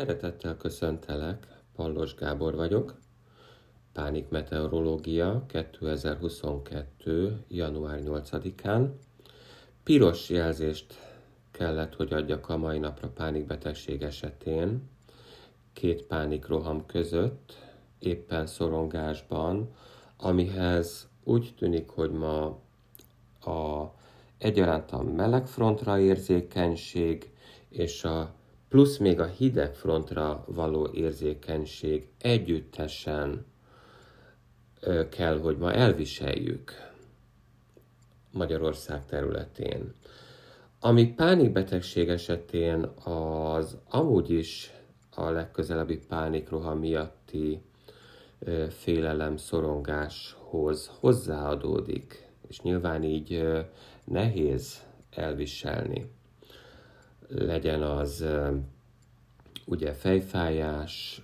Szeretettel köszöntelek, Pallos Gábor vagyok. Pánik Meteorológia 2022. január 8-án. Piros jelzést kellett, hogy adjak a mai napra pánikbetegség esetén. Két pánikroham között, éppen szorongásban, amihez úgy tűnik, hogy ma a egyaránt a meleg frontra érzékenység és a plusz még a hideg frontra való érzékenység együttesen kell, hogy ma elviseljük Magyarország területén. Ami pánikbetegség esetén az amúgy is a legközelebbi pánikroha miatti félelem, szorongáshoz hozzáadódik, és nyilván így nehéz elviselni legyen az ugye fejfájás,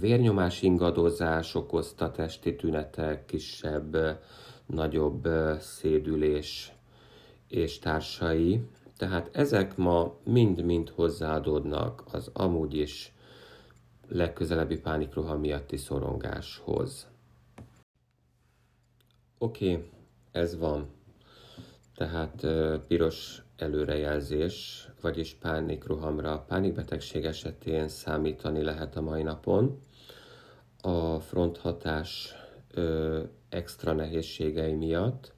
vérnyomás ingadozás okozta testi tünetek, kisebb, nagyobb szédülés és társai. Tehát ezek ma mind-mind hozzáadódnak az amúgy is legközelebbi pánikroha miatti szorongáshoz. Oké, okay, ez van. Tehát piros előrejelzés, vagyis pánikrohamra, pánikbetegség esetén számítani lehet a mai napon. A fronthatás extra nehézségei miatt,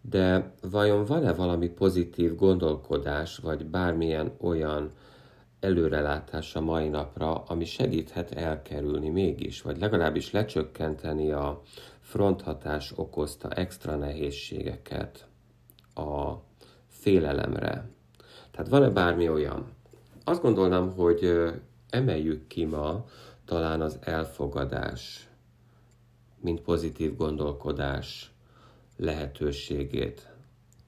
de vajon van-e valami pozitív gondolkodás, vagy bármilyen olyan előrelátás a mai napra, ami segíthet elkerülni mégis, vagy legalábbis lecsökkenteni a fronthatás okozta extra nehézségeket a félelemre. Tehát van-e bármi olyan? Azt gondolnám, hogy emeljük ki ma talán az elfogadás, mint pozitív gondolkodás lehetőségét.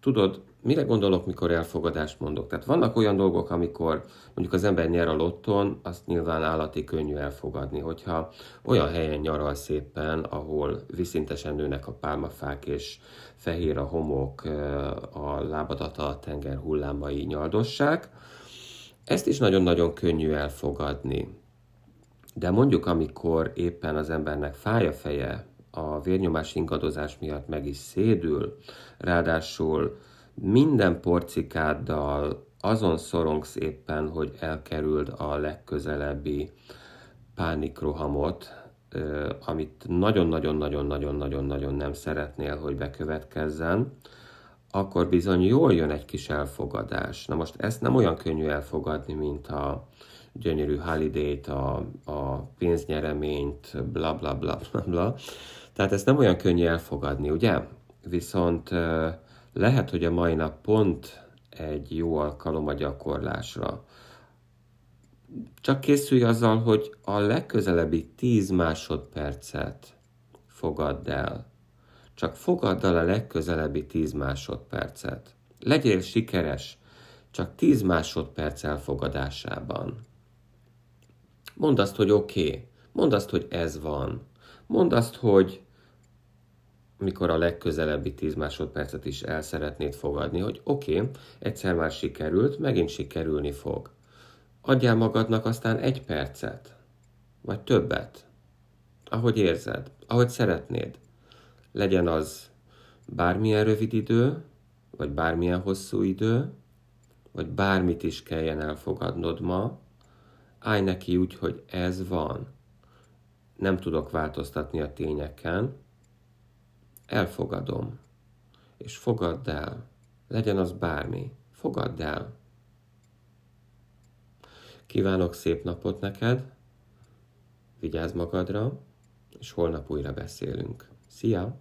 Tudod, mire gondolok, mikor elfogadást mondok? Tehát vannak olyan dolgok, amikor mondjuk az ember nyer a lotton, azt nyilván állati könnyű elfogadni. Hogyha olyan helyen nyaral szépen, ahol viszintesen nőnek a pálmafák, és fehér a homok, a lábadat a tenger hullámai nyaldossák, ezt is nagyon-nagyon könnyű elfogadni. De mondjuk, amikor éppen az embernek fáj a feje, a vérnyomás ingadozás miatt meg is szédül, ráadásul minden porcikáddal azon szorongsz éppen, hogy elkerüld a legközelebbi pánikrohamot, amit nagyon-nagyon-nagyon-nagyon-nagyon-nagyon nem szeretnél, hogy bekövetkezzen, akkor bizony jól jön egy kis elfogadás. Na most ezt nem olyan könnyű elfogadni, mint a gyönyörű holiday a, a pénznyereményt, bla bla bla bla bla. Tehát ezt nem olyan könnyű elfogadni, ugye? Viszont lehet, hogy a mai nap pont egy jó alkalom a gyakorlásra. Csak készülj azzal, hogy a legközelebbi 10 másodpercet fogadd el. Csak fogadd el a legközelebbi 10 másodpercet. Legyél sikeres, csak 10 másodperc elfogadásában. Mondd azt, hogy oké. Okay. Mondd azt, hogy ez van. Mondd azt, hogy mikor a legközelebbi 10 másodpercet is el szeretnéd fogadni, hogy oké, okay, egyszer már sikerült, megint sikerülni fog. Adjál magadnak aztán egy percet, vagy többet, ahogy érzed, ahogy szeretnéd. Legyen az bármilyen rövid idő, vagy bármilyen hosszú idő, vagy bármit is kelljen elfogadnod ma, állj neki úgy, hogy ez van. Nem tudok változtatni a tényeken, elfogadom, és fogadd el, legyen az bármi, fogadd el. Kívánok szép napot neked, vigyázz magadra, és holnap újra beszélünk. Szia!